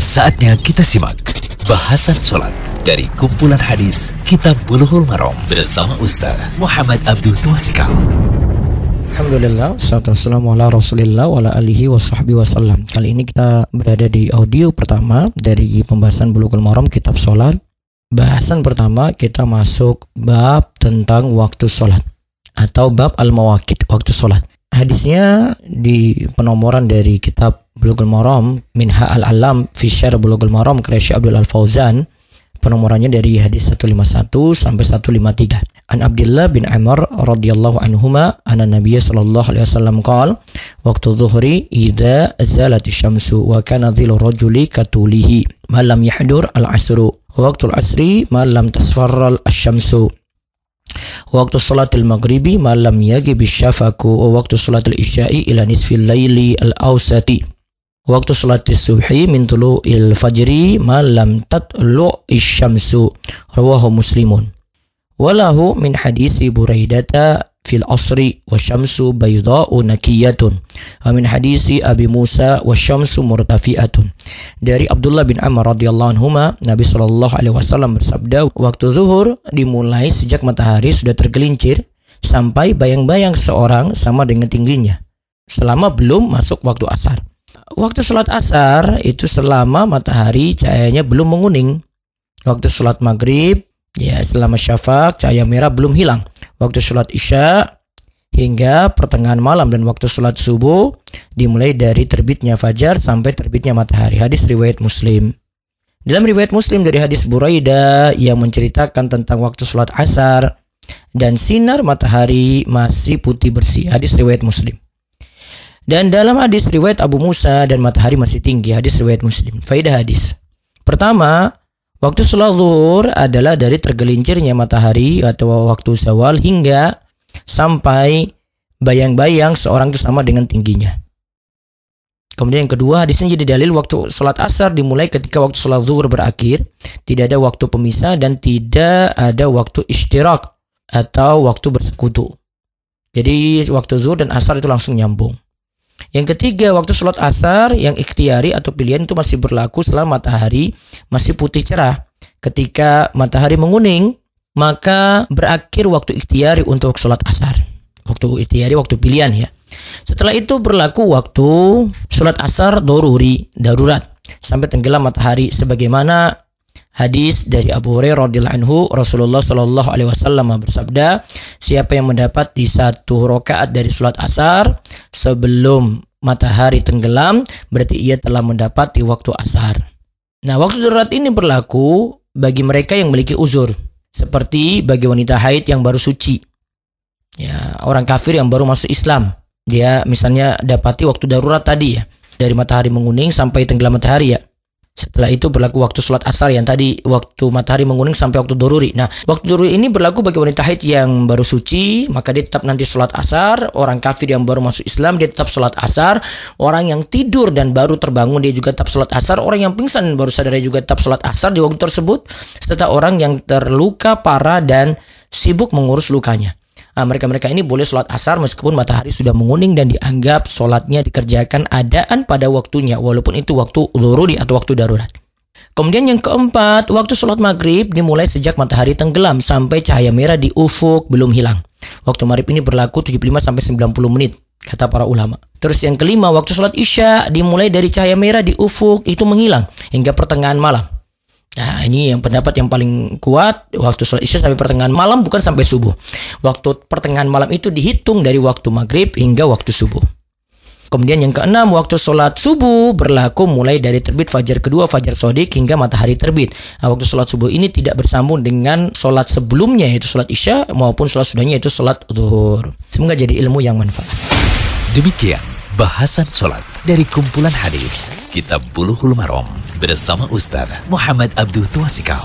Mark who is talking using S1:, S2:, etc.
S1: Saatnya kita simak bahasan sholat dari kumpulan hadis Kitab Bulughul Maram bersama Ustaz Muhammad Abdul Twasikal.
S2: Alhamdulillah, wassalamu ala rasulillah wa ala alihi wa sahbihi wasallam Kali ini kita berada di audio pertama dari pembahasan Bulughul Maram Kitab Sholat Bahasan pertama kita masuk bab tentang waktu sholat Atau bab al-mawakid, waktu sholat Hadisnya di penomoran dari kitab Bulughul Maram Minha Al-Alam fi Syarh Bulughul Maram karya Abdul Al-Fauzan. Penomorannya dari hadis 151 sampai 153 An Abdullah bin Amr radhiyallahu anhuma anna Nabiy sallallahu alaihi wasallam qala waqtu dhuhri idza zalat syamsu wa kana dhilu rajuli katulihi ma lam yahdur al-asru. Waqtu al-asri ma lam tasfarra al-syamsu وقت صلاة المغرب ما لم يجب الشفق ووقت صلاة العشاء إلى نصف الليل الأوسط. وقت صلاة الصبح من طلوع الفجر ما لم تطلع الشمس. رواه مسلم. وله من حديث بريدة في العصر والشمس بيضاء نكية. Min hadisi Abi Musa wa syamsu murtafi'atun dari Abdullah bin Amr radhiyallahu anhuma Nabi sallallahu alaihi wasallam bersabda waktu zuhur dimulai sejak matahari sudah tergelincir sampai bayang-bayang seorang sama dengan tingginya selama belum masuk waktu asar waktu sholat asar itu selama matahari cahayanya belum menguning. Waktu sholat maghrib, ya selama syafaq cahaya merah belum hilang. Waktu sholat isya hingga pertengahan malam dan waktu sholat subuh dimulai dari terbitnya fajar sampai terbitnya matahari. Hadis riwayat Muslim. Dalam riwayat Muslim dari hadis Buraida yang menceritakan tentang waktu sholat asar dan sinar matahari masih putih bersih. Hadis riwayat Muslim. Dan dalam hadis riwayat Abu Musa dan matahari masih tinggi, hadis riwayat Muslim. Faidah hadis. Pertama, waktu sholat zuhur adalah dari tergelincirnya matahari atau waktu zawal hingga sampai bayang-bayang seorang itu sama dengan tingginya. Kemudian yang kedua, hadisnya jadi dalil waktu sholat asar dimulai ketika waktu sholat zuhur berakhir. Tidak ada waktu pemisah dan tidak ada waktu istirak atau waktu bersekutu. Jadi waktu zuhur dan asar itu langsung nyambung. Yang ketiga, waktu sholat asar yang ikhtiari atau pilihan itu masih berlaku selama matahari masih putih cerah. Ketika matahari menguning, maka berakhir waktu ikhtiari untuk sholat asar. Waktu ikhtiari, waktu pilihan ya. Setelah itu berlaku waktu sholat asar doruri, darurat. Sampai tenggelam matahari sebagaimana hadis dari Abu Hurairah radhiyallahu anhu Rasulullah shallallahu alaihi wasallam bersabda siapa yang mendapat di satu rakaat dari sholat asar sebelum matahari tenggelam berarti ia telah mendapati waktu asar nah waktu darurat ini berlaku bagi mereka yang memiliki uzur seperti bagi wanita haid yang baru suci. Ya orang kafir yang baru masuk Islam. Dia misalnya dapati waktu darurat tadi ya. Dari matahari menguning sampai tenggelam matahari ya setelah itu berlaku waktu sholat asar yang tadi waktu matahari menguning sampai waktu doruri. Nah, waktu doruri ini berlaku bagi wanita haid yang baru suci, maka dia tetap nanti sholat asar. Orang kafir yang baru masuk Islam, dia tetap sholat asar. Orang yang tidur dan baru terbangun, dia juga tetap sholat asar. Orang yang pingsan baru sadar, dia juga tetap sholat asar di waktu tersebut. Serta orang yang terluka parah dan sibuk mengurus lukanya. Ah, mereka-mereka ini boleh sholat asar meskipun matahari sudah menguning dan dianggap sholatnya dikerjakan adaan pada waktunya walaupun itu waktu lururi atau waktu darurat. Kemudian yang keempat, waktu sholat maghrib dimulai sejak matahari tenggelam sampai cahaya merah di ufuk belum hilang. Waktu maghrib ini berlaku 75 sampai 90 menit kata para ulama. Terus yang kelima, waktu sholat isya dimulai dari cahaya merah di ufuk itu menghilang hingga pertengahan malam. Nah, ini yang pendapat yang paling kuat waktu sholat isya sampai pertengahan malam bukan sampai subuh. Waktu pertengahan malam itu dihitung dari waktu maghrib hingga waktu subuh. Kemudian yang keenam, waktu sholat subuh berlaku mulai dari terbit fajar kedua, fajar sodik hingga matahari terbit. Nah, waktu sholat subuh ini tidak bersambung dengan sholat sebelumnya yaitu sholat isya maupun sholat sudahnya yaitu sholat zuhur. Semoga jadi ilmu yang manfaat.
S1: Demikian bahasan sholat dari kumpulan hadis Kitab Buluhul Marom bersama Ustaz Muhammad Abdul Tuasikal.